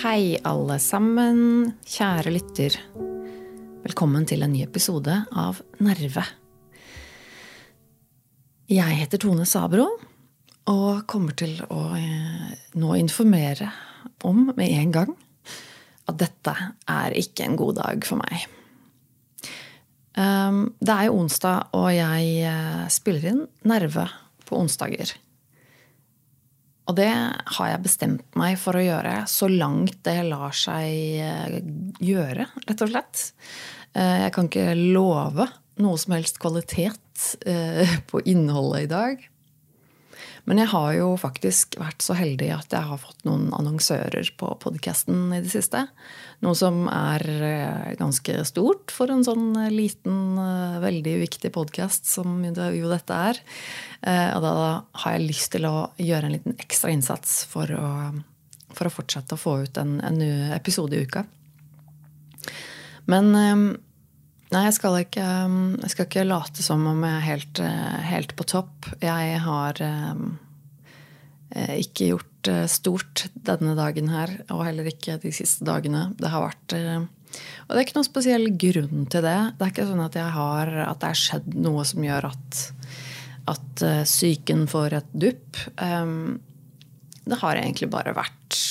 Hei, alle sammen. Kjære lytter. Velkommen til en ny episode av Nerve. Jeg heter Tone Sabro og kommer til å eh, nå informere om med en gang at dette er ikke en god dag for meg. Um, det er jo onsdag, og jeg eh, spiller inn Nerve på onsdager. Og det har jeg bestemt meg for å gjøre så langt det lar seg eh, gjøre, rett og slett. Jeg kan ikke love noe som helst kvalitet på innholdet i dag. Men jeg har jo faktisk vært så heldig at jeg har fått noen annonsører på podkasten i det siste. Noe som er ganske stort for en sånn liten, veldig viktig podkast som jo dette er. Og da har jeg lyst til å gjøre en liten ekstra innsats for å, for å fortsette å få ut en, en episode i uka. Men Nei, jeg skal, ikke, jeg skal ikke late som om jeg er helt, helt på topp. Jeg har eh, ikke gjort stort denne dagen her, og heller ikke de siste dagene. Det har vært Og det er ikke noen spesiell grunn til det. Det er ikke sånn at, har, at det har skjedd noe som gjør at, at psyken får et dupp. Det har egentlig bare vært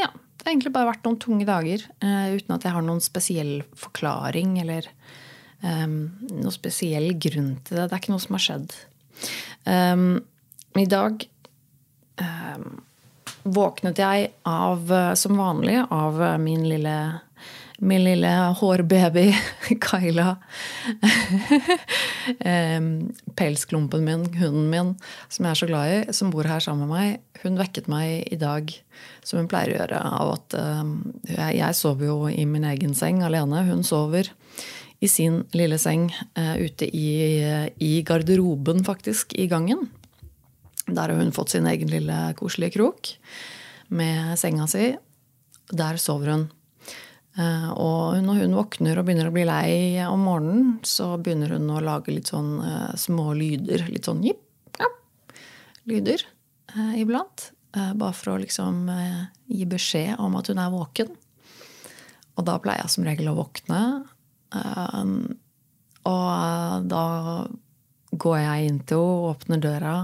Ja det har egentlig bare vært noen tunge dager uh, uten at jeg har noen spesiell forklaring eller um, noen spesiell grunn til det. Det er ikke noe som har skjedd. Um, I dag um, våknet jeg av, som vanlig, av min lille min lille hårbaby Kyla. Pelsklumpen min, hunden min, som jeg er så glad i, som bor her sammen med meg, hun vekket meg i dag, som hun pleier å gjøre, av at jeg, jeg sover jo i min egen seng alene. Hun sover i sin lille seng uh, ute i, i, garderoben, faktisk, i gangen. Der har hun fått sin egen lille koselige krok med senga si. Der sover hun. Uh, og når hun våkner og begynner å bli lei om morgenen, så begynner hun å lage litt sånn uh, små lyder. Litt sånn jipp, ja, lyder uh, iblant. bare for å liksom gi beskjed om at hun er våken. Og da pleier jeg som regel å våkne. og da går jeg inn til henne, åpner døra,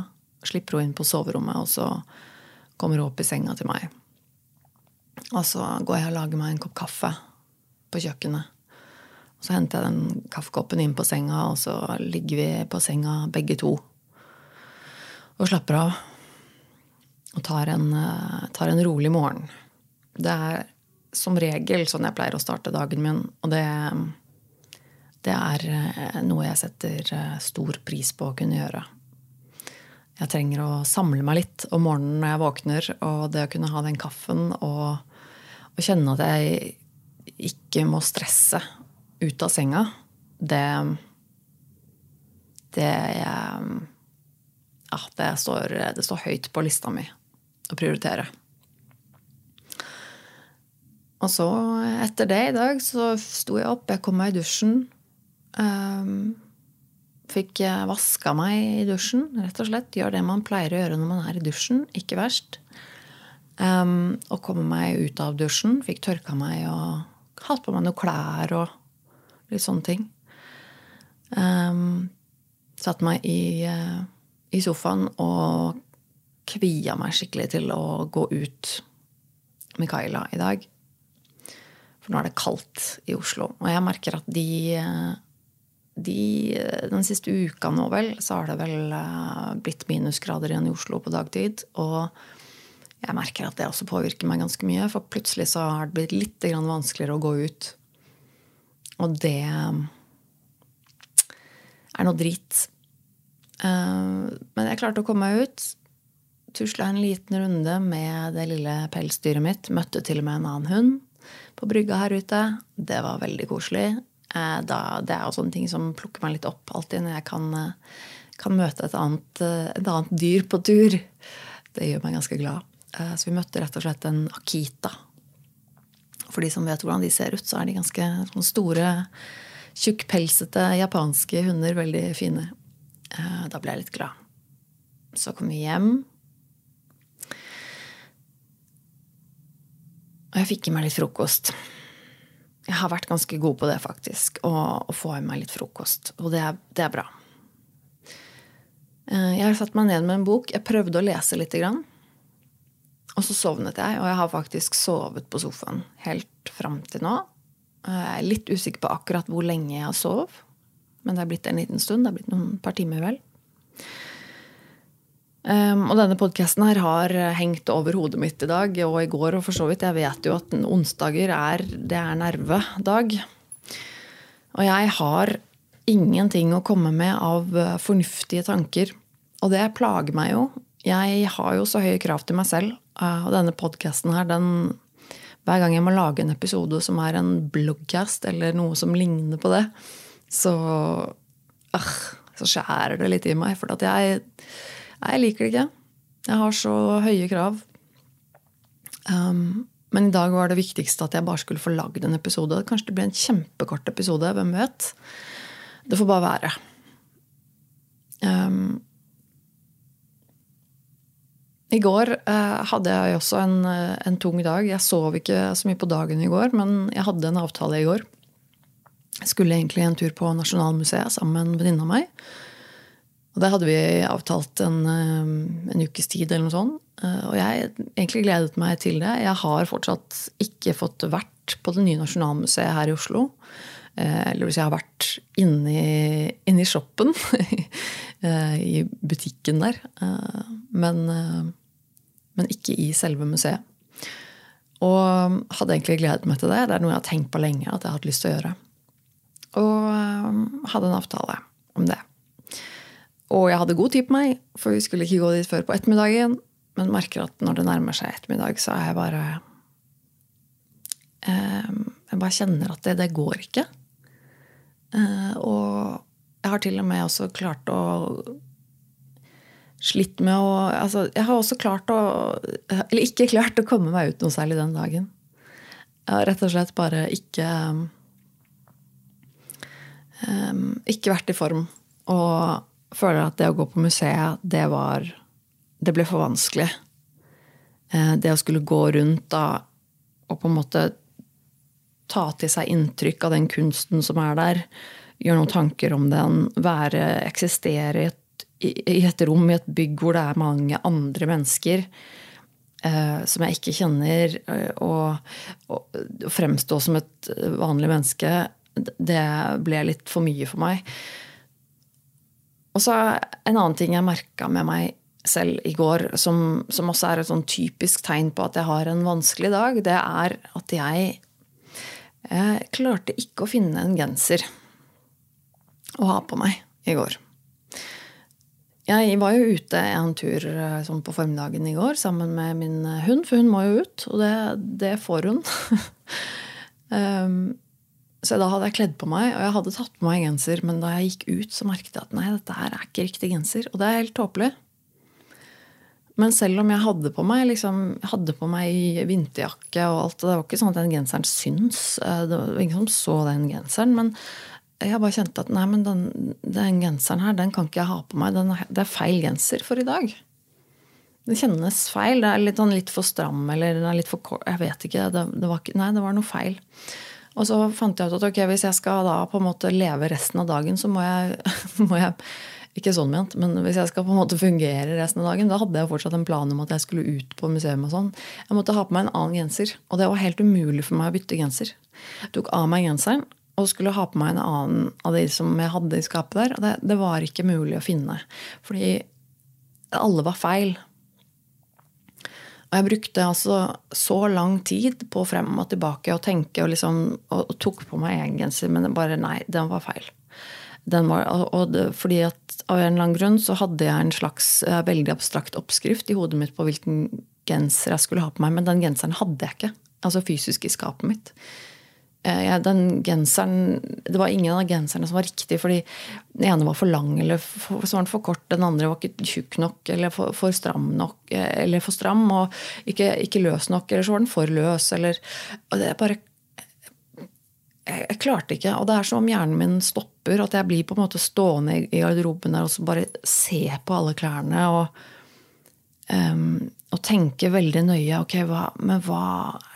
slipper henne inn på soverommet, og så kommer hun opp i senga til meg. Og så går jeg og lager meg en kopp kaffe på kjøkkenet. Og så henter jeg den kaffekoppen inn på senga, og så ligger vi på senga begge to og slapper av. Og tar en, eh, tar en rolig morgen. Det er som regel sånn jeg pleier å starte dagen min, og det, det er eh, noe jeg setter eh, stor pris på å kunne gjøre. Jeg trenger å samle meg litt om morgenen når jeg våkner, og det å kunne ha den kaffen og å kjenne at jeg ikke må stresse ut av senga, det Det Ja, det står, det står høyt på lista mi å prioritere. Og så, etter det i dag, så sto jeg opp, jeg kom meg i dusjen. Um, fikk vaska meg i dusjen, rett og slett. Gjør det man pleier å gjøre når man er i dusjen. Ikke verst. Um, og komme meg ut av dusjen. Fikk tørka meg og hatt på meg noen klær og litt sånne ting. Um, satt meg i, uh, i, sofaen og kvia meg skikkelig til å gå ut med Kaila i dag. For nå er det kaldt i Oslo. Og jeg merker at de, de Den siste uka nå, vel, så har det vel blitt minusgrader igjen i Oslo på dagtid. Og jeg merker at det også påvirker meg ganske mye. For plutselig så har det blitt litt vanskeligere å gå ut. Og det er noe drit. Eh, men jeg klarte å komme meg ut. Tusla en liten runde med det lille pelsdyret mitt. Møtte til og med en annen hund på brygga her ute. Det var veldig koselig. Da, det er også en ting som plukker meg litt opp alltid når jeg kan, eh, kan møte et annet, et annet dyr på tur. Det gjør meg ganske glad. Eh, så vi møtte rett og slett en Akita. For de som vet hvordan de ser ut, så er de ganske store, tjukkpelsete japanske hunder. Veldig fine. Eh, da ble jeg litt glad. Så kom vi hjem. Og jeg fikk i meg litt frokost. Jeg har vært ganske god på det, faktisk. Å, å få i meg litt frokost. Og det er, det er bra. Eh, jeg har satt meg ned med en bok. Jeg prøvde å lese lite grann. Og så sovnet jeg, og jeg har faktisk sovet på sofaen helt fram til nå. Eh, jeg er litt usikker på akkurat hvor lenge jeg har sov. Men det er blitt en liten stund. Det er blitt noen par timer, vel. Um, og denne podkasten her har hengt over hodet mitt i dag og i går og for så vidt. Jeg vet jo at onsdager er, det er nervedag. Og jeg har ingenting å komme med av eh, fornuftige tanker. Og det plager meg jo. Jeg har jo så høye krav til meg selv. Eh, og denne podkasten her, den Hver gang jeg må lage en episode som er en bloggcast eller noe som ligner på det, så øh, Så skjærer det litt i meg. For jeg, jeg liker det ikke. Jeg har så høye krav. Um, men i dag var det viktigste at jeg bare skulle få lagd en episode. Kanskje det blir en kjempekort episode. Hvem vet? Det får bare være. Um, I går eh, hadde jeg også en, en, tung dag. Jeg sov ikke så mye på dagen i går, men jeg hadde en avtale i går. Jeg skulle egentlig en tur på Nasjonalmuseet sammen med en venninne av meg. Og det hadde vi avtalt en, en, ukes tid eller noe sånt. Uh, og jeg egentlig gledet meg til det. Jeg har fortsatt ikke fått vært på det nye Nasjonalmuseet her i Oslo. Eh, eller hvis jeg har vært inne i, shoppen, eh, i butikken der. Eh, men, men, ikke i selve museet. Og hadde egentlig gledet meg til det. Det er noe jeg har tenkt på lenge at jeg har hatt lyst til å gjøre. Og hadde en avtale om det. Og jeg hadde god tid på meg, for vi skulle ikke gå dit før på ettermiddagen. Men merker at når det nærmer seg ettermiddag, så er jeg bare Jeg bare kjenner at det, det går ikke. Eh, og jeg har til og med også klart å Slitt med å altså, Jeg har også klart å Eller ikke klart å komme meg ut noe særlig den dagen. Jeg har rett og slett bare ikke um, Ikke vært i form. Og føler at det å gå på museet, det var Det ble for vanskelig. Uh, det å skulle gå rundt da og på en måte ta til seg inntrykk av den kunsten som er der. Gjøre noen tanker om den. Være, eksistere i et, i et, rom, i et bygg hvor det er mange andre mennesker eh, som jeg ikke kjenner. Eh, og, og, fremstå som et vanlig menneske, det ble litt for mye for meg. Og så en annen ting jeg merka med meg selv i går, som, som også er et sånn typisk tegn på at jeg har en vanskelig dag, det er at jeg jeg klarte ikke å finne en genser å ha på meg i går. Jeg var jo ute en tur eh, sånn på formiddagen i går sammen med min hund, for hun må jo ut, og det, det får hun. um, så da hadde jeg kledd på meg, og jeg hadde tatt på meg genser, men da jeg gikk ut, så merket jeg at nei, dette her er ikke riktig genser. Og det er helt tåpelig. Men selv om jeg hadde på meg, liksom, hadde på meg vinterjakke og alt, det var ikke sånn at den genseren syns. Eh, det var ingen som så den genseren. Men jeg bare kjente at nei, men den, den genseren her, den kan ikke jeg ha på meg. Den, det er feil genser for i dag. Det kjennes feil. Det er litt, sånn litt for stram eller den er litt for kort. Jeg vet ikke. Det, det var, nei, det var noe feil. Og så fant jeg ut at ok, hvis jeg skal da på en måte leve resten av dagen, så må jeg, må jeg ikke sånn ment, men hvis jeg skal på en måte fungere resten av dagen, da hadde jeg fortsatt en plan om at jeg skulle ut på museum. og sånn. Jeg måtte ha på meg en annen genser. Og det var helt umulig for meg å bytte genser. Jeg tok av meg genseren og skulle ha på meg en annen av de som jeg hadde i skapet der. Og det, det var ikke mulig å finne. Fordi alle var feil. Og jeg brukte altså så lang tid på frem og tilbake og tenke og, liksom, og, og tok på meg en genser, men bare nei, den var feil. Var, og det, fordi at av en eller annen grunn så hadde jeg en slags uh, veldig abstrakt oppskrift i hodet mitt på hvilken genser jeg skulle ha på meg, men den genseren hadde jeg ikke. Altså fysisk i skapet mitt. Eh, den genseren Det var ingen av genserne som var riktig, fordi den ene var for lang eller for, så var den for kort. Den andre var ikke tjukk nok eller for, for stram nok. Eh, eller for stram og ikke, ikke, løs nok, eller så var den for løs. Eller, og det er bare jeg, jeg, klarte ikke. Og det er som om hjernen min stopper. At jeg blir på en måte stående i garderoben der og så bare se på alle klærne. og um, og tenke veldig nøye ok, hva, men hva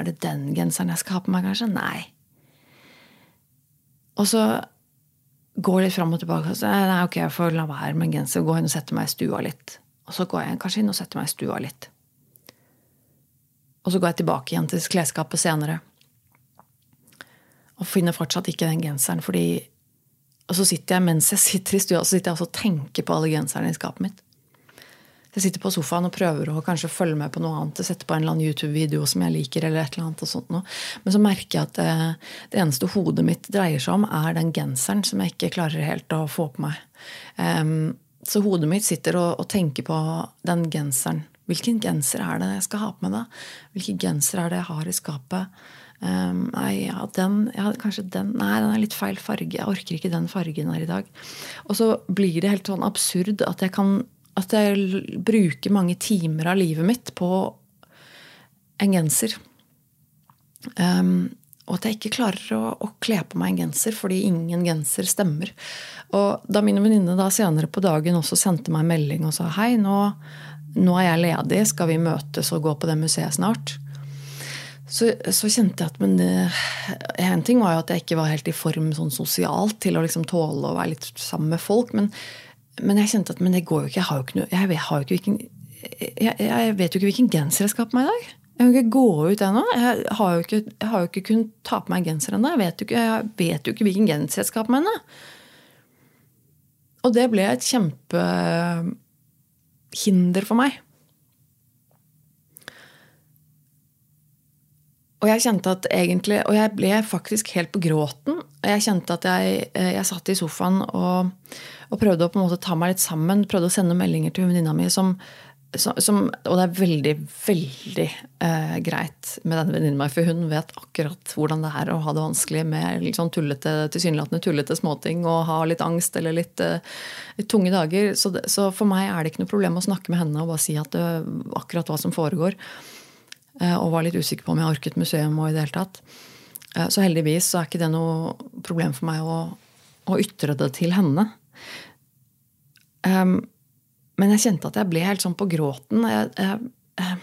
er det den genseren jeg skal ha på meg, kanskje? Nei. Og så går litt fram og tilbake. Og så, nei, ok, jeg får la være med genser. Gå inn og sette meg i stua litt. Og så går jeg kanskje inn og setter meg i stua litt. Og så går jeg tilbake igjen til klesskapet senere. Og finner fortsatt ikke den genseren. fordi Og så sitter jeg mens jeg sitter i stua så sitter jeg og tenker på alle genserne i skapet mitt. Jeg sitter på sofaen og prøver å kanskje følge med på noe annet. Jeg setter på en eller annen YouTube-video som jeg liker. eller et eller annet og sånt noe. Men så merker jeg at det, eh, det, eneste hodet mitt dreier seg om, er den genseren som jeg ikke klarer helt å få på meg. Um, så hodet mitt sitter og, og, tenker på den genseren. Hvilken genser er det jeg skal ha på meg da? Hvilken genser er det jeg har i skapet? Um, nei, ja, den, ja, kanskje den Nei, den er litt feil farge. Jeg orker ikke den fargen her i dag. Og så blir det helt sånn absurd at jeg kan at jeg bruker mange timer av livet mitt på en genser. Um, og at jeg ikke klarer å, å, kle på meg en genser fordi ingen genser stemmer. Og da min venninne senere på dagen også sendte meg en melding og sa hei, nå, nå, er jeg ledig, skal vi møtes og gå på det museet snart? Så, så kjente jeg at men En ting var jo at jeg ikke var helt i form sånn sosialt til å liksom tåle å være litt sammen med folk. men men jeg kjente at men det går jo ikke. Jeg har jo ikke noe, jeg, har jo ikke hvilken, jeg, jeg, vet jo ikke hvilken genser jeg skal ha på meg i dag. Jeg kan ikke gå ut ennå. Jeg har jo ikke, jeg har jo ikke kunnet ta på meg genser ennå. Jeg, vet jo ikke, jeg vet jo ikke hvilken genser jeg skal ha på meg ennå. Og det ble et kjempehinder for meg. Og jeg kjente at egentlig, og jeg ble faktisk helt på gråten. Og jeg kjente at jeg, jeg satt i sofaen og, og, prøvde å på en måte ta meg litt sammen. Prøvde å sende meldinger til venninna mi som, som, Og det er veldig, veldig eh, greit med denne venninna mi, for hun vet akkurat hvordan det er å ha det vanskelig med sånn tullete, tilsynelatende tullete småting og ha litt angst eller litt, eh, litt tunge dager. Så, det, så, for meg er det ikke noe problem å snakke med henne og bare si at det, akkurat hva som foregår. Eh, og var litt usikker på om jeg orket museum og i det hele tatt. Eh, så heldigvis så er ikke det noe problem for meg å, å ytre det til henne. Um, men jeg kjente at jeg ble helt sånn på gråten. Jeg, jeg, jeg,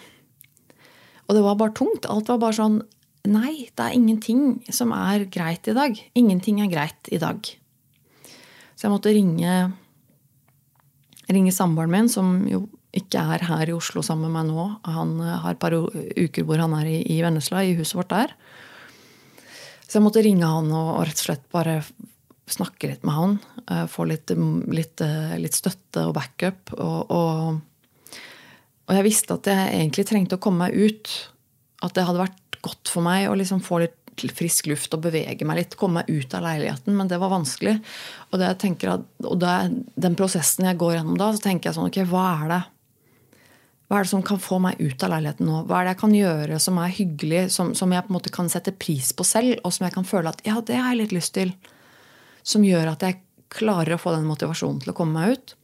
og det var bare tungt. Alt var bare sånn Nei, det er ingenting som er greit i dag. Ingenting er greit i dag. Så jeg måtte ringe, ringe samboeren min, som jo ikke er her i Oslo sammen med meg nå. Han eh, har et par uker hvor han er i, i Vennesla, i huset vårt der. Så jeg måtte ringe han og, og rett og slett bare snakke litt med han. Uh, få litt, litt, uh, litt, støtte og backup. Og, og, og, jeg visste at jeg egentlig trengte å komme meg ut. At det hadde vært godt for meg å liksom få litt frisk luft og bevege meg litt. Komme meg ut av leiligheten. Men det var vanskelig. Og, det at, og det, den prosessen jeg går gjennom da, så tenker jeg sånn Ok, hva er det? Hva er det som kan få meg ut av leiligheten nå? Hva er det jeg kan gjøre som er hyggelig, som, som, jeg på en måte kan sette pris på selv, og som jeg kan føle at ja, det har jeg litt lyst til? Som gjør at jeg klarer å få den motivasjonen til å komme meg ut.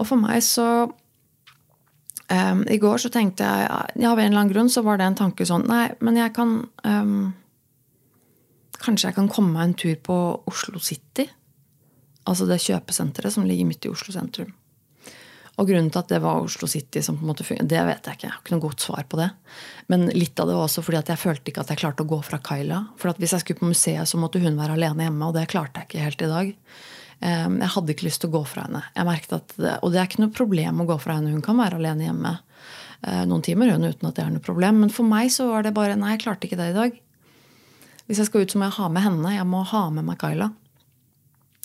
Og for meg så um, I går så tenkte jeg ja, ved en eller annen grunn så var det en tanke sånn Nei, men jeg kan um, Kanskje jeg kan komme meg en tur på Oslo City? Altså det kjøpesenteret som ligger midt i Oslo sentrum. Og grunnen til at det var Oslo City som på en måte fungerer, det vet jeg ikke. Jeg har ikke noe godt svar på det. Men litt av det var også fordi at jeg følte ikke at jeg klarte å gå fra Kaila. For hvis jeg skulle på museet, så måtte hun være alene hjemme, og det klarte jeg ikke helt i dag. Ehm, jeg hadde ikke lyst til å gå fra henne. Jeg at, Og det er ikke noe problem å gå fra henne. Hun kan være alene hjemme eh, noen timer hun, uten at det er noe problem. Men for meg så var det bare Nei, jeg klarte ikke det i dag. Hvis jeg skal ut, så må jeg ha med henne. Jeg må ha med meg Kaila.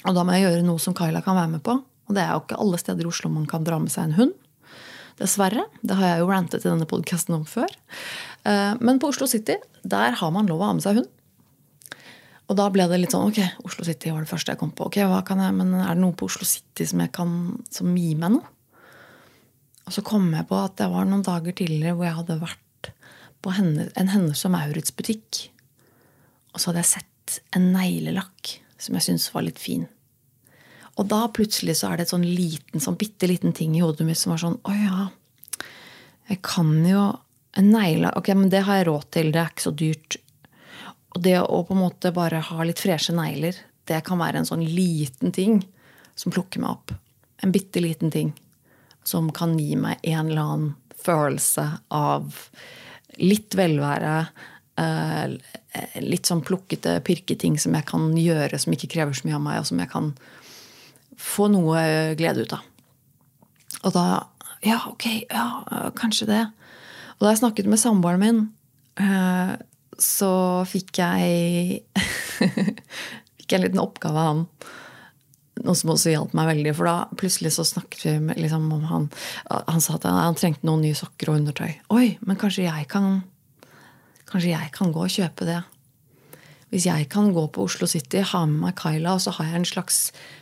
Og da må jeg gjøre noe som Kaila kan være med på. Og det er jo ikke alle steder i Oslo man kan dra med seg en hund. Dessverre. Det har jeg jo rantet i denne podkasten om før. Eh, men på Oslo City der har man lov å ha med seg hund. Og da ble det litt sånn Ok, Oslo City var det første jeg kom på. Ok, hva kan jeg, Men er det noe på Oslo City som, jeg kan, som gir meg noe? Og så kom jeg på at det var noen dager tidligere hvor jeg hadde vært på henne, en Hennes og Maurits-butikk. Og så hadde jeg sett en neglelakk som jeg syntes var litt fin. Og da plutselig så er det et sånn liten, sånn bitte liten ting i hodet mitt som er sånn Å ja, jeg kan jo en negle Ok, men det har jeg råd til. Det er ikke så dyrt. Og det å på en måte bare ha litt freshe negler, det kan være en sånn liten ting som plukker meg opp. En bitte liten ting som kan gi meg en eller annen følelse av litt velvære. Eh, litt sånn plukkete pirketing som jeg kan gjøre som ikke krever så mye av meg, og som jeg kan få noe glede ut av. Og da Ja, ok, ja, kanskje det. Og da jeg snakket med samboeren min, eh, så fikk jeg fikk jeg en liten oppgave av han. Noe som også hjalp meg veldig. For da plutselig så snakket vi liksom om han Han sa at han trengte noen nye sokker og undertøy. Oi, men kanskje jeg kan Kanskje jeg kan gå og kjøpe det. Hvis jeg kan gå på Oslo City, ha med meg Kyla, og så har jeg en slags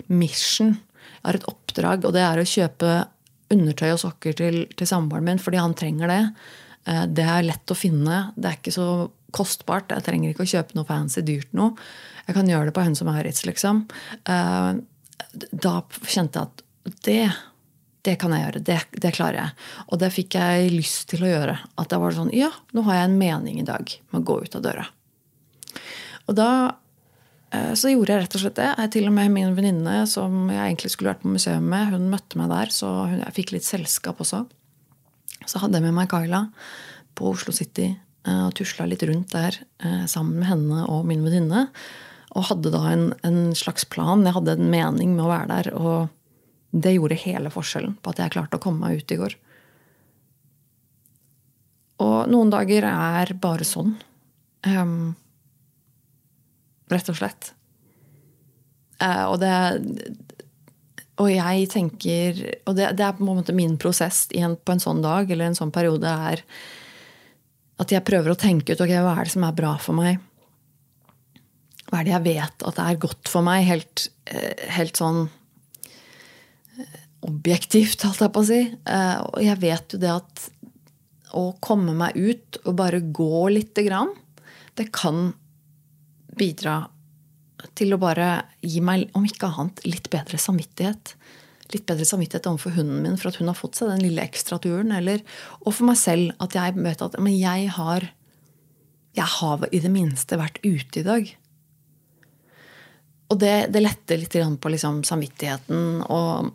mission. Jeg har et oppdrag, og det er å kjøpe undertøy og sokker til, til samboeren min fordi han trenger det. Eh, det er lett å finne. Det er ikke så kostbart. Jeg trenger ikke å kjøpe noe fancy dyrt noe. Jeg kan gjøre det på henne som er Maurits, liksom. Eh, da kjente jeg at det, det kan jeg gjøre. Det, det, klarer jeg. Og det fikk jeg lyst til å gjøre. At det var sånn Ja, nå har jeg en mening i dag med å gå ut av døra. Og da eh, så gjorde jeg rett og slett det. Jeg til og med Min venninne som jeg egentlig skulle vært på museum med, hun møtte meg der, så jeg fikk litt selskap også. Så hadde jeg med meg Kyla på Oslo City eh, og tusla litt rundt der eh, sammen med henne og min venninne. Og hadde da en, en, slags plan. Jeg hadde en mening med å være der. Og det gjorde hele forskjellen på at jeg klarte å komme meg ut i går. Og noen dager er bare sånn. Um, rett og slett. Uh, og det og jeg tenker Og det, det, er på en måte min prosess en, på en sånn dag eller en sånn periode er at jeg prøver å tenke ut ok, hva er det som er bra for meg. Hva er det jeg vet at det er godt for meg? Helt, eh, helt sånn eh, objektivt, holdt jeg på å si. Eh, og jeg vet jo det at å komme meg ut og bare gå lite grann, det kan bidra til å bare gi meg, om ikke annet, litt bedre samvittighet. Litt bedre samvittighet overfor hunden min for at hun har fått seg den lille ekstraturen. Eller, og for meg selv, at jeg vet at men jeg har jeg har i det minste vært ute i dag. Og det, det letter litt på liksom samvittigheten. Og,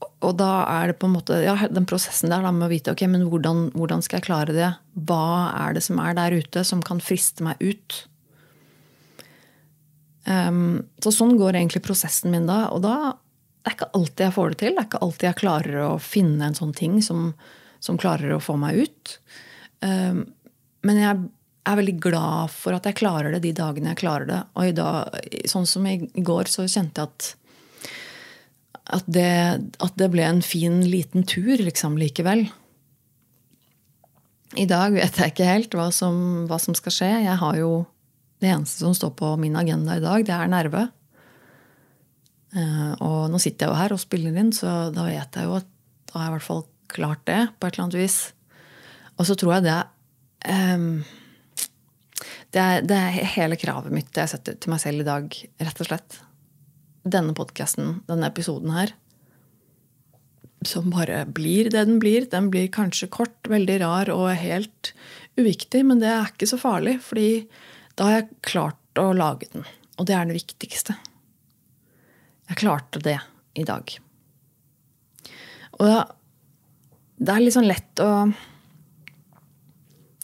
og, da er det på en måte ja, den prosessen der da, med å vite ok, men hvordan, hvordan skal jeg klare det. Hva er det som er der ute som kan friste meg ut? Um, så sånn går egentlig prosessen min da. Og da det er ikke alltid jeg får det til. Det er ikke alltid jeg klarer å finne en sånn ting som, som klarer å få meg ut. Um, men jeg er veldig glad for at jeg klarer det de dagene jeg klarer det. Og i dag, sånn som i går, så kjente jeg at at det, at det ble en fin, liten tur liksom likevel. I dag vet jeg ikke helt hva som, hva som skal skje. Jeg har jo det eneste som står på min agenda i dag, det er nerve. Eh, og nå sitter jeg jo her og spiller inn, så da vet jeg jo at da har jeg i hvert fall klart det på et eller annet vis. Og så tror jeg det um, det, er, det er hele kravet mitt det jeg setter til meg selv i dag, rett og slett. Denne podkasten, denne episoden her, som bare blir det den blir. Den blir kanskje kort, veldig rar og helt uviktig, men det er ikke så farlig. fordi da har jeg klart å lage den. Og det er det viktigste. Jeg klarte det i dag. Og det er litt sånn lett å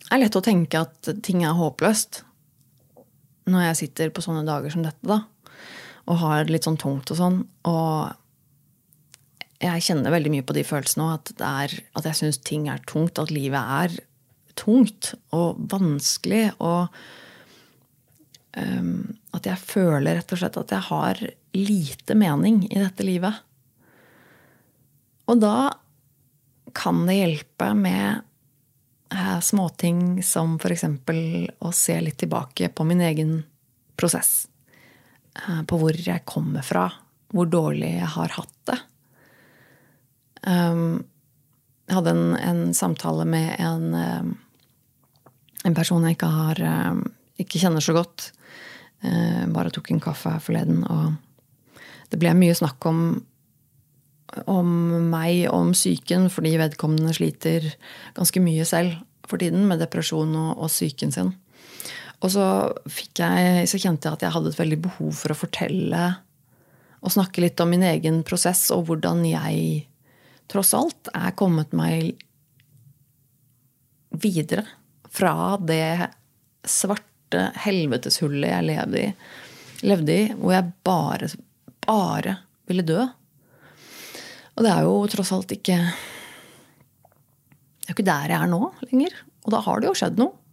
Det er lett å tenke at ting er håpløst når jeg sitter på sånne dager som dette, da. Og har litt sånn tungt og sånn. Og jeg kjenner veldig mye på de følelsene òg. At, at jeg syns ting er tungt. At livet er tungt og vanskelig. og um, at jeg føler rett og slett at jeg har lite mening i dette livet. Og da kan det hjelpe med eh, småting som f.eks. å se litt tilbake på min egen prosess. Eh, på hvor jeg kommer fra. Hvor dårlig jeg har hatt det. Um, jeg hadde en, en, samtale med en, um, en person jeg ikke har um, ikke kjenner så godt. Eh, bare tok en kaffe her forleden, og det ble mye snakk om, om meg om psyken, fordi vedkommende sliter ganske mye selv for tiden med depresjon og, og psyken sin. Og så, jeg, så kjente jeg at jeg hadde et veldig behov for å fortelle og snakke litt om min egen prosess og hvordan jeg tross alt er kommet meg videre fra det svarte helveteshullet jeg levde i, levde i hvor jeg bare, bare ville dø. Og det er jo tross alt ikke Det er jo ikke der jeg er nå lenger. Og da har det jo skjedd noe.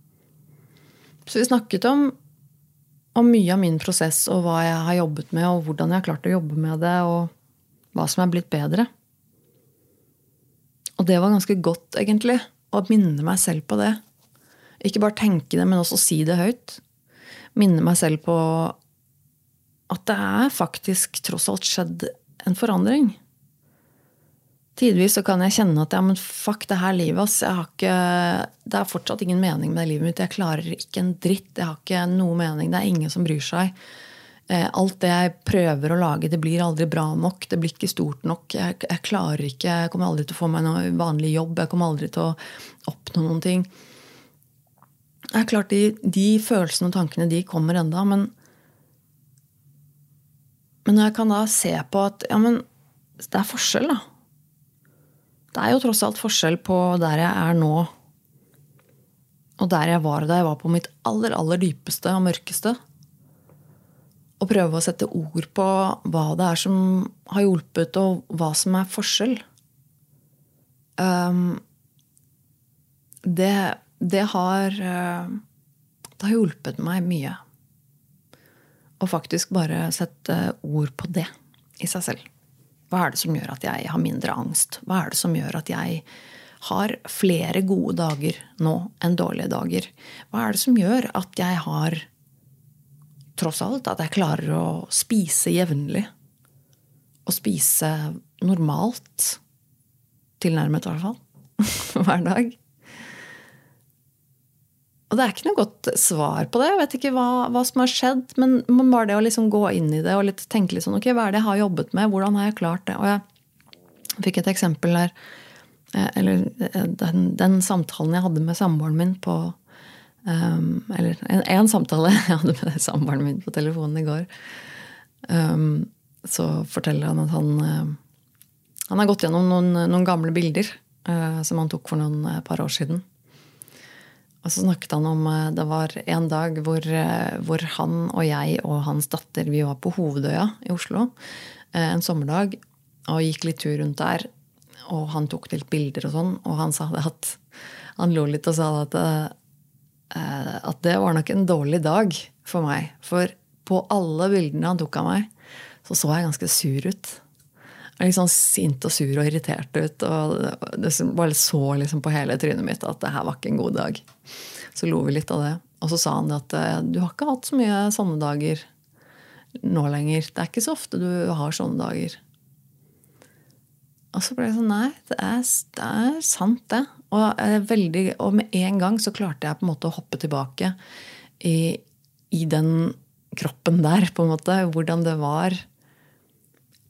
Så vi snakket om, om mye av min prosess og hva jeg har jobbet med, og hvordan jeg har klart å jobbe med det, og hva som er blitt bedre. Og det var ganske godt, egentlig, å minne meg selv på det. Ikke bare tenke det, men også si det høyt. Minne meg selv på at det er faktisk tross alt skjedd en forandring. Tidvis så kan jeg kjenne at ja, men fuck det her livet, ass. Ikke, det er fortsatt ingen mening med det livet mitt. Jeg klarer ikke en dritt. Jeg har ikke noe mening. Det er ingen som bryr seg. Eh, alt det jeg prøver å lage, det blir aldri bra nok. Det blir ikke stort nok. Jeg, jeg klarer ikke, jeg kommer aldri til å få meg noe vanlig jobb. Jeg kommer aldri til å oppnå noen ting. Det er klart, de, de følelsene og tankene de kommer enda, men Men jeg kan da se på at ja, men det er forskjell, da. Det er jo tross alt forskjell på der jeg er nå, og der jeg var da jeg var på mitt aller, aller dypeste og mørkeste. Å prøve å sette ord på hva det er som har hjulpet, og hva som er forskjell. Um, det, det har uh, Det har hjulpet meg mye. Å faktisk bare sette ord på det i seg selv. Hva er det som gjør at jeg har mindre angst? Hva er det som gjør at jeg har flere gode dager nå enn dårlige dager? Hva er det som gjør at jeg har tross alt at jeg klarer å spise jevnlig? Og spise normalt. Tilnærmet, i hvert fall. Hver dag. Og det er ikke noe godt svar på det. Jeg vet ikke hva, hva som har skjedd. Men, bare det å liksom gå inn i det og litt, tenke litt sånn Ok, hva er det jeg har jobbet med? Hvordan har jeg klart det? Og jeg fikk et eksempel der. Eh, eller eh, den, den samtalen jeg hadde med samboeren min på um, Eller en, samtale jeg hadde med samboeren min på telefonen i går. Um, så forteller han at han uh, Han har gått gjennom noen, noen gamle bilder uh, som han tok for noen uh, par år siden. Og så snakket han om eh, Det var en dag hvor, eh, hvor, han og jeg og hans datter vi var på Hovedøya i Oslo eh, en sommerdag og gikk litt tur rundt der. Og han tok litt bilder og sånn, og han sa det at han lo litt og sa at, at det var nok en dårlig dag for meg. For på alle bildene han tok av meg, så så jeg ganske sur ut litt sånn sint og sur og irritert ut. Og det bare så liksom på hele trynet mitt at det her var ikke en god dag. Så lo vi litt av det. Og så sa han at eh, du har ikke hatt så mye sånne dager nå lenger. Det er ikke så ofte du har sånne dager. Og så ble jeg sånn Nei, det er, det er sant, det. Og, veldig, og, med en gang så klarte jeg på en måte å hoppe tilbake i, i den kroppen der, på en måte. Hvordan det var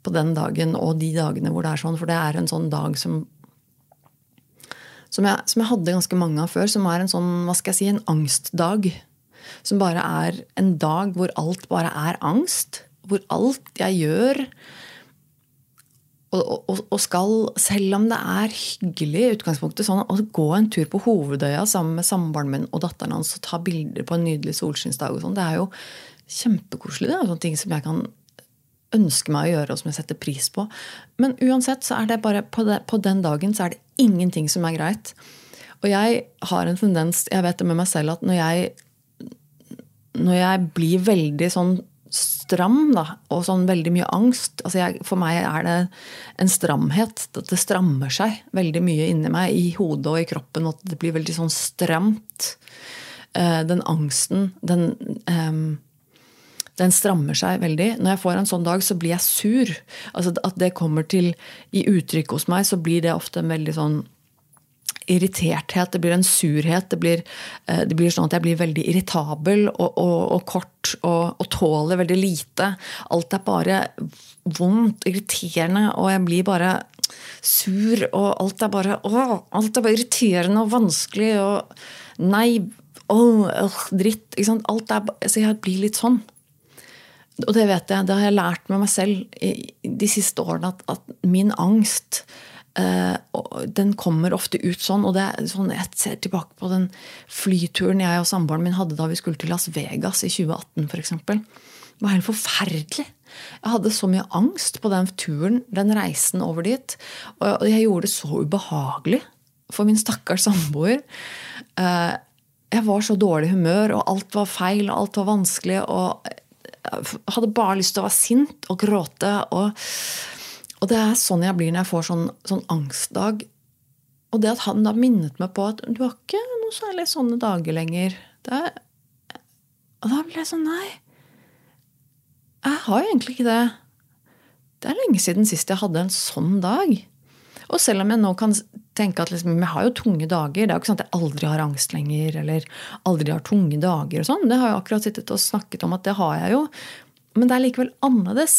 på den dagen og de dagene hvor det er sånn. For det er en sånn dag som som jeg, som jeg, hadde ganske mange av før, som er en sånn, hva skal jeg si, en angstdag. Som bare er en dag hvor alt bare er angst. Hvor alt jeg gjør og, og, og skal, selv om det er hyggelig i utgangspunktet, sånn å gå en tur på Hovedøya sammen med samboeren min og datteren hans og ta bilder på en nydelig solskinnsdag, og sånn, det er jo kjempekoselig. Det er sånne ting som jeg kan ønsker meg å gjøre, og som jeg setter pris på. Men uansett så er det bare på, det, på den dagen så er det ingenting som er greit. Og jeg har en tendens, jeg vet det med meg selv, at når jeg, når jeg blir veldig sånn stram da, og sånn veldig mye angst altså jeg, For meg er det en stramhet. At det strammer seg veldig mye inni meg, i hodet og i kroppen. At det blir veldig sånn stramt. Uh, den angsten, den um, den strammer seg veldig. Når jeg får en sånn dag, så blir jeg sur. Altså At det kommer til i uttrykk hos meg, så blir det ofte en veldig sånn irriterthet, det blir en surhet. Det blir, eh, det blir sånn at jeg blir veldig irritabel og, og, og kort og, og, tåler veldig lite. Alt er bare vondt, irriterende, og jeg blir bare sur. Og alt er bare å, alt er bare irriterende og vanskelig og Nei, å, dritt. Alt er, så jeg blir litt sånn. Og det vet jeg, det har jeg lært med meg selv de siste årene, at, at min angst Uh, den kommer ofte ut sånn. og det er sånn, Jeg ser tilbake på den flyturen jeg og samboeren min hadde da vi skulle til Las Vegas i 2018 f.eks. Det var helt forferdelig. Jeg hadde så mye angst på den turen, den reisen over dit. Og jeg gjorde det så ubehagelig for min stakkars samboer. Uh, jeg var så dårlig humør, og alt var feil, og alt var vanskelig. og hadde bare lyst til å være sint og gråte. og og det er sånn jeg blir når jeg får sånn, sånn angstdag. Og det at han da minnet meg på at du har ikke noe særlig sånne dager lenger. Det og da ble jeg sånn Nei. Jeg har jo egentlig ikke det. Det er lenge siden sist jeg hadde en sånn dag. Og selv om jeg nå kan tenke at liksom, vi har jo tunge dager Det er jo ikke sånn at jeg aldri har angst lenger, eller aldri har tunge dager. og sånn. Det har jeg akkurat sittet og snakket om at det har jeg jo. Men det er likevel annerledes.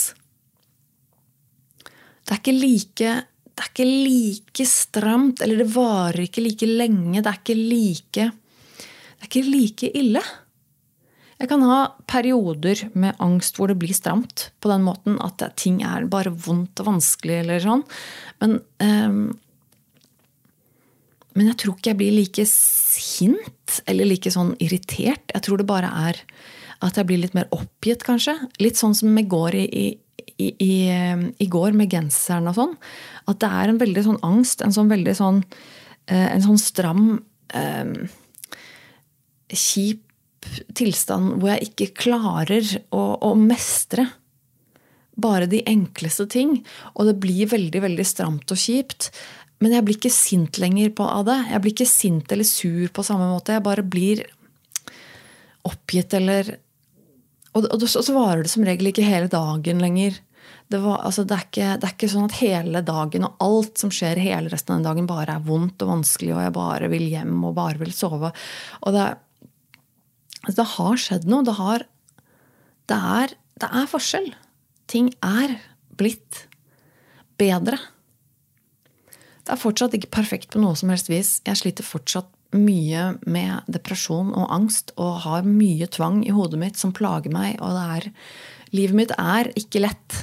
Det er ikke like det er ikke like stramt, eller det varer ikke like lenge. Det er ikke like Det er ikke like ille. Jeg kan ha perioder med angst hvor det blir stramt på den måten at ting er bare vondt og vanskelig eller sånn. Men, um, men jeg tror ikke jeg blir like sint eller like sånn irritert. Jeg tror det bare er at jeg blir litt mer oppgitt, kanskje. Litt sånn som i går i, i i, i, går med genseren og sånn, at det er en veldig sånn angst, en sånn veldig sånn eh, En sånn stram eh, Kjip tilstand hvor jeg ikke klarer å, å, mestre bare de enkleste ting. Og det blir veldig, veldig stramt og kjipt. Men jeg blir ikke sint lenger på, av det. Jeg blir ikke sint eller sur på samme måte. Jeg bare blir oppgitt eller og, og, så varer det som regel ikke hele dagen lenger. Det, var, altså, det, er ikke, det, er ikke, sånn at hele dagen og alt som skjer hele resten av den dagen, bare er vondt og vanskelig, og jeg bare vil hjem og bare vil sove. Og det, altså, det har skjedd noe. Det, har, er, det er forskjell. Ting er blitt bedre. Det er fortsatt ikke perfekt på noe som helst vis. Jeg sliter fortsatt mye med depresjon og angst og har mye tvang i hodet mitt som plager meg. Og er Livet mitt er ikke lett.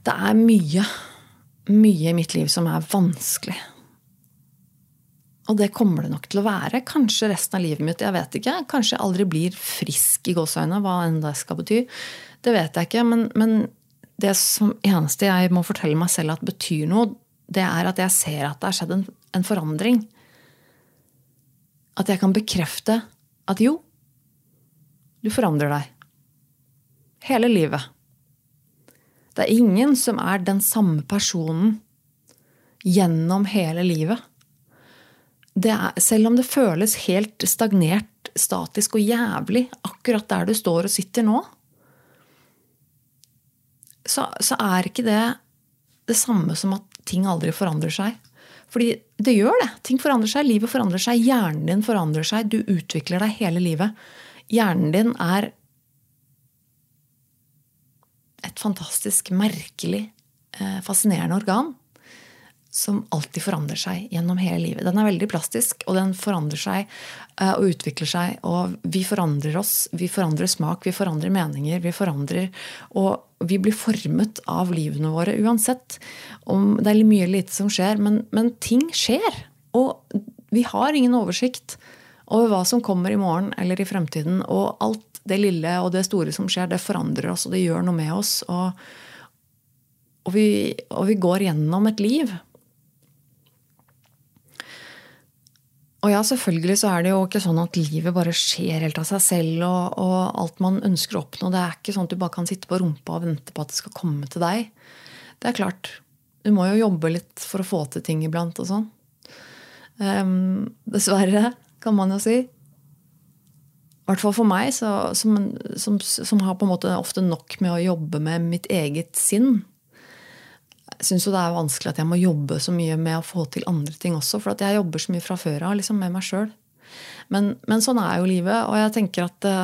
Det er mye, mye i mitt liv som er vanskelig. Og det kommer det nok til å være. Kanskje resten av livet mitt. Jeg vet ikke. Kanskje jeg aldri blir frisk i gåseøynene, hva enn det skal bety. Det vet jeg ikke. Men, men det som eneste jeg må fortelle meg selv at betyr noe, det er at jeg ser at det har skjedd en, en forandring. At jeg kan bekrefte at jo, du forandrer deg. Hele livet. Det er ingen som er den samme personen gjennom hele livet. Er, selv om det føles helt stagnert, statisk og jævlig akkurat der du står og sitter nå, så, så er ikke det det samme som at ting aldri forandrer seg. Fordi det gjør det. Ting forandrer seg, livet forandrer seg, hjernen din forandrer seg. Du utvikler deg hele livet. Hjernen din er et fantastisk merkelig, eh, fascinerende organ som alltid forandrer seg gjennom hele livet. Den er veldig plastisk, og den forandrer seg eh, og utvikler seg. Og vi forandrer oss. Vi forandrer smak, vi forandrer meninger. vi forandrer, Og vi blir formet av livene våre uansett. Om det er mye eller lite som skjer, men, men ting skjer. Og vi har ingen oversikt over hva som kommer i morgen eller i fremtiden. Og alt det lille og det store som skjer, det forandrer oss, og det gjør noe med oss. Og, og, vi, og vi går gjennom et liv Og ja, selvfølgelig så er det jo ikke sånn at livet bare skjer helt av seg selv. Og, og, alt man ønsker å oppnå. Det er ikke sånn at du bare kan sitte på rumpa og vente på at det skal komme til deg. Det er klart. Du må jo jobbe litt for å få til ting iblant og sånn. Um, dessverre, kan man jo si. I hvert fall for meg, så, som, som, som, har på en måte ofte nok med å jobbe med mitt eget sinn. Syns jo det er vanskelig at jeg må jobbe så mye med å få til andre ting også. For jeg jobber så mye fra før av liksom med meg sjøl. Men, men, sånn er jo livet. Og jeg tenker at det,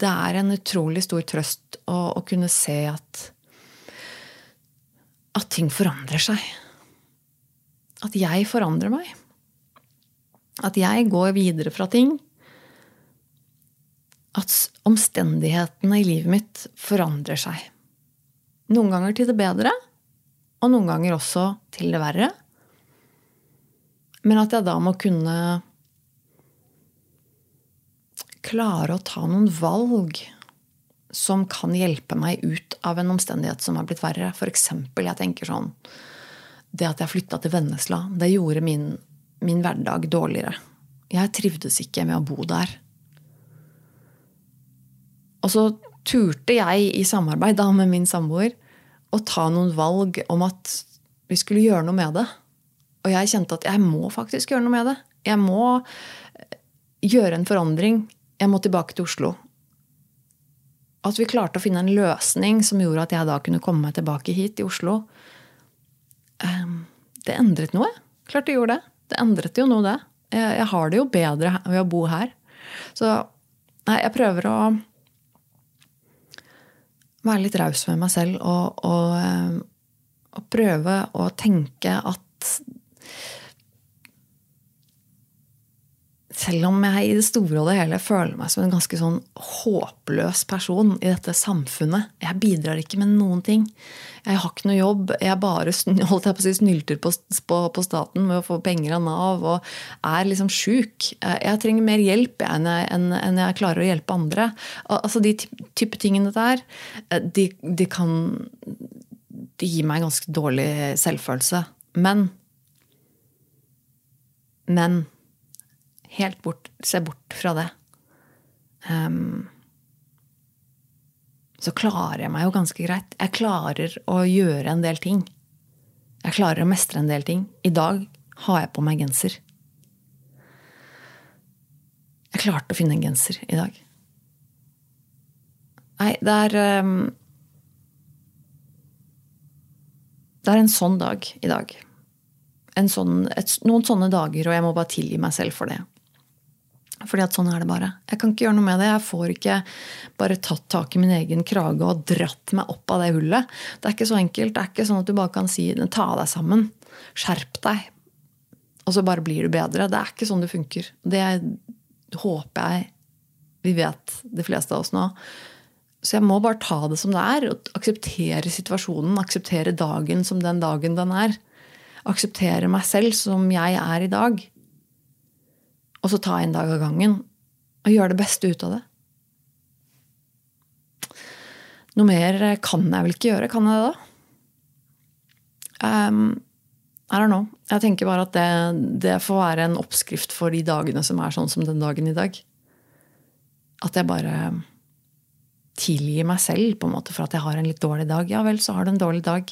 det er en utrolig stor trøst å, å kunne se at at ting forandrer seg. At jeg forandrer meg. At jeg går videre fra ting. At omstendighetene i livet mitt forandrer seg. Noen ganger til det bedre, og noen ganger også til det verre. Men at jeg da må kunne klare å ta noen valg som kan hjelpe meg ut av en omstendighet som har blitt verre. F.eks. jeg tenker sånn Det at jeg flytta til Vennesla, det gjorde min, min hverdag dårligere. Jeg trivdes ikke med å bo der. Og så turte jeg i samarbeid da med min samboer å ta noen valg om at vi skulle gjøre noe med det. Og jeg kjente at jeg må faktisk gjøre noe med det. Jeg må eh, gjøre en forandring. Jeg må tilbake til Oslo. At vi klarte å finne en løsning som gjorde at jeg da kunne komme meg tilbake hit i Oslo. Ehm, det endret noe. Klart det gjorde det. Det endret jo noe, det. Jeg, har det jo bedre ved å bo her. Så nei, jeg prøver å være litt raus med meg selv og, og, ehm, og prøve å tenke at selv om jeg i det store og det hele føler meg som en ganske sånn håpløs person i dette samfunnet Jeg bidrar ikke med noen ting. Jeg har ikke noe jobb. Jeg bare holdt jeg på å si, snylter på, på, på, staten med å få penger av Nav og er liksom sjuk. Jeg trenger mer hjelp enn jeg, enn, enn jeg klarer å hjelpe andre. Altså De type tingene der, de, de kan De gir meg ganske dårlig selvfølelse. Men Men helt bort, se bort fra det. Um, så klarer jeg meg jo ganske greit. Jeg klarer å gjøre en del ting. Jeg klarer å mestre en del ting. I dag har jeg på meg genser. Jeg klarte å finne en genser i dag. Nei, det er um, Det er en sånn dag i dag. Sånn, et, noen sånne dager, og jeg må bare tilgi meg selv for det. Fordi at sånn er det bare. Jeg kan ikke gjøre noe med det. Jeg får ikke bare tatt tak i min egen krage og dratt meg opp av det hullet. Det er ikke så enkelt. Det er ikke sånn at du bare kan si ta deg sammen. Skjerp deg. Og så bare blir du bedre. Det er ikke sånn det funker. Det håper jeg vi vet, de fleste av oss nå. Så jeg må bare ta det som det er. og Akseptere situasjonen. Akseptere dagen som den dagen den er. Akseptere meg selv som jeg er i dag. Og så ta en dag av gangen og gjøre det beste ut av det. Noe mer kan jeg vel ikke gjøre, kan jeg det da? Um, I don't know. Jeg tenker bare at det, det, får være en oppskrift for de dagene som er sånn som den dagen i dag. At jeg bare tilgir meg selv på en måte for at jeg har en litt dårlig dag. Ja vel, så har du en dårlig dag.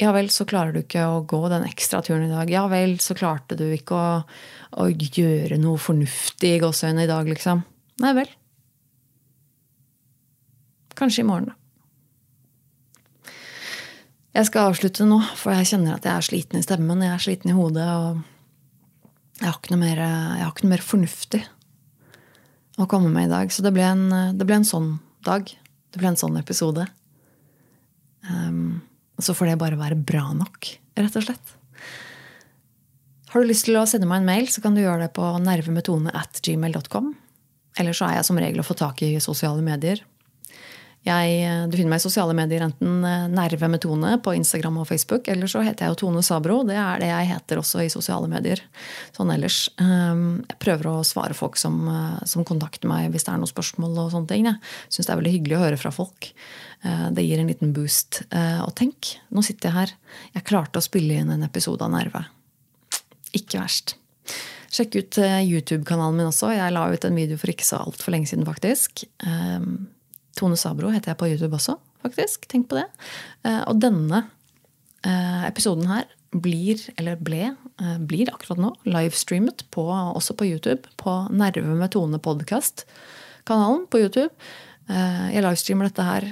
Ja vel, så klarer du ikke å gå den ekstra turen i dag. Ja vel, så klarte du ikke å, å gjøre noe fornuftig i gåseøynene i dag, liksom. Nei vel. Kanskje i morgen, da. Jeg skal avslutte nå, for jeg kjenner at jeg er sliten i stemmen. Jeg er sliten i hodet, og jeg har ikke noe mer, ikke noe mer fornuftig å komme med i dag. Så det ble en, det ble en sånn dag. Det ble en sånn episode. Um, så får det bare være bra nok, rett og slett. Har du lyst til å sende meg en mail, så kan du gjøre det på nervemetone at gmail.com. Eller så er jeg som regel å få tak i sosiale medier. Jeg, du finner meg i sosiale medier enten eh, Nerve med Tone på Instagram og Facebook, eller så heter jeg jo Tone Sabro. Det er det jeg heter også i sosiale medier. Sånn ellers. Ehm, jeg prøver å svare folk som, eh, som kontakter meg hvis det er noen spørsmål. og sånne ting. Jeg syns det er veldig hyggelig å høre fra folk. Eh, det gir en liten boost. Og tenk, nå sitter jeg her. Jeg klarte å spille inn en episode av Nerve. Ikke verst. Sjekk ut YouTube-kanalen min også. Jeg la ut en video for ikke så altfor lenge siden, faktisk. Ehm, Tone Sabro heter jeg på YouTube også, faktisk. Tenk på det. Eh, og denne eh, episoden her blir, eller ble, eh, blir akkurat nå livestreamet på, også på YouTube. På Nerve med Tone podkast-kanalen på YouTube. Jeg livestreamer dette her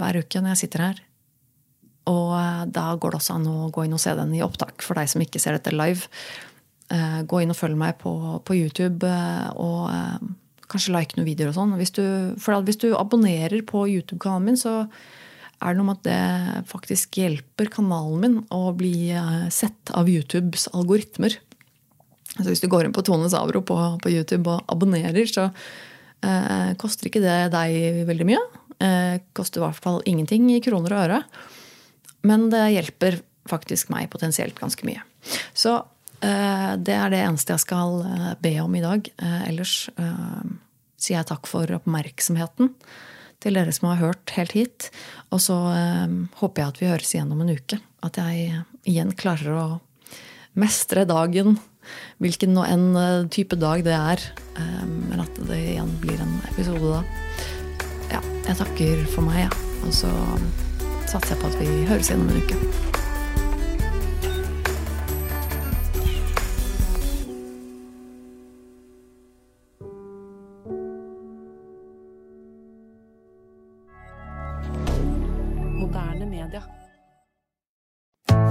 hver uke når jeg sitter her. Og da går det også an å gå inn og se den i opptak, for deg som ikke ser dette live. Gå inn og følg meg på, på YouTube, og kanskje like noen videoer og sånn. Hvis, hvis du abonnerer på YouTube-kanalen min, så er det noe med at det faktisk hjelper kanalen min å bli sett av YouTubes algoritmer. Så hvis du går inn på Tone Savro på, på YouTube og abonnerer, så eh, koster ikke det deg veldig mye. Eh, koster i hvert fall ingenting i kroner og øre. Men det hjelper faktisk meg potensielt ganske mye. Så eh, det er det eneste jeg skal eh, be om i dag. Eh, ellers eh, sier jeg takk for oppmerksomheten til dere som har hørt helt hit. Og så håper jeg at vi høres igjen om en uke. At jeg igjen klarer å mestre dagen hvilken og eh, type dag det er. Eh, men at det igjen blir en episode da. Ja, jeg takker for meg, ja. Og så satser jeg på at vi høres igjen om en uke.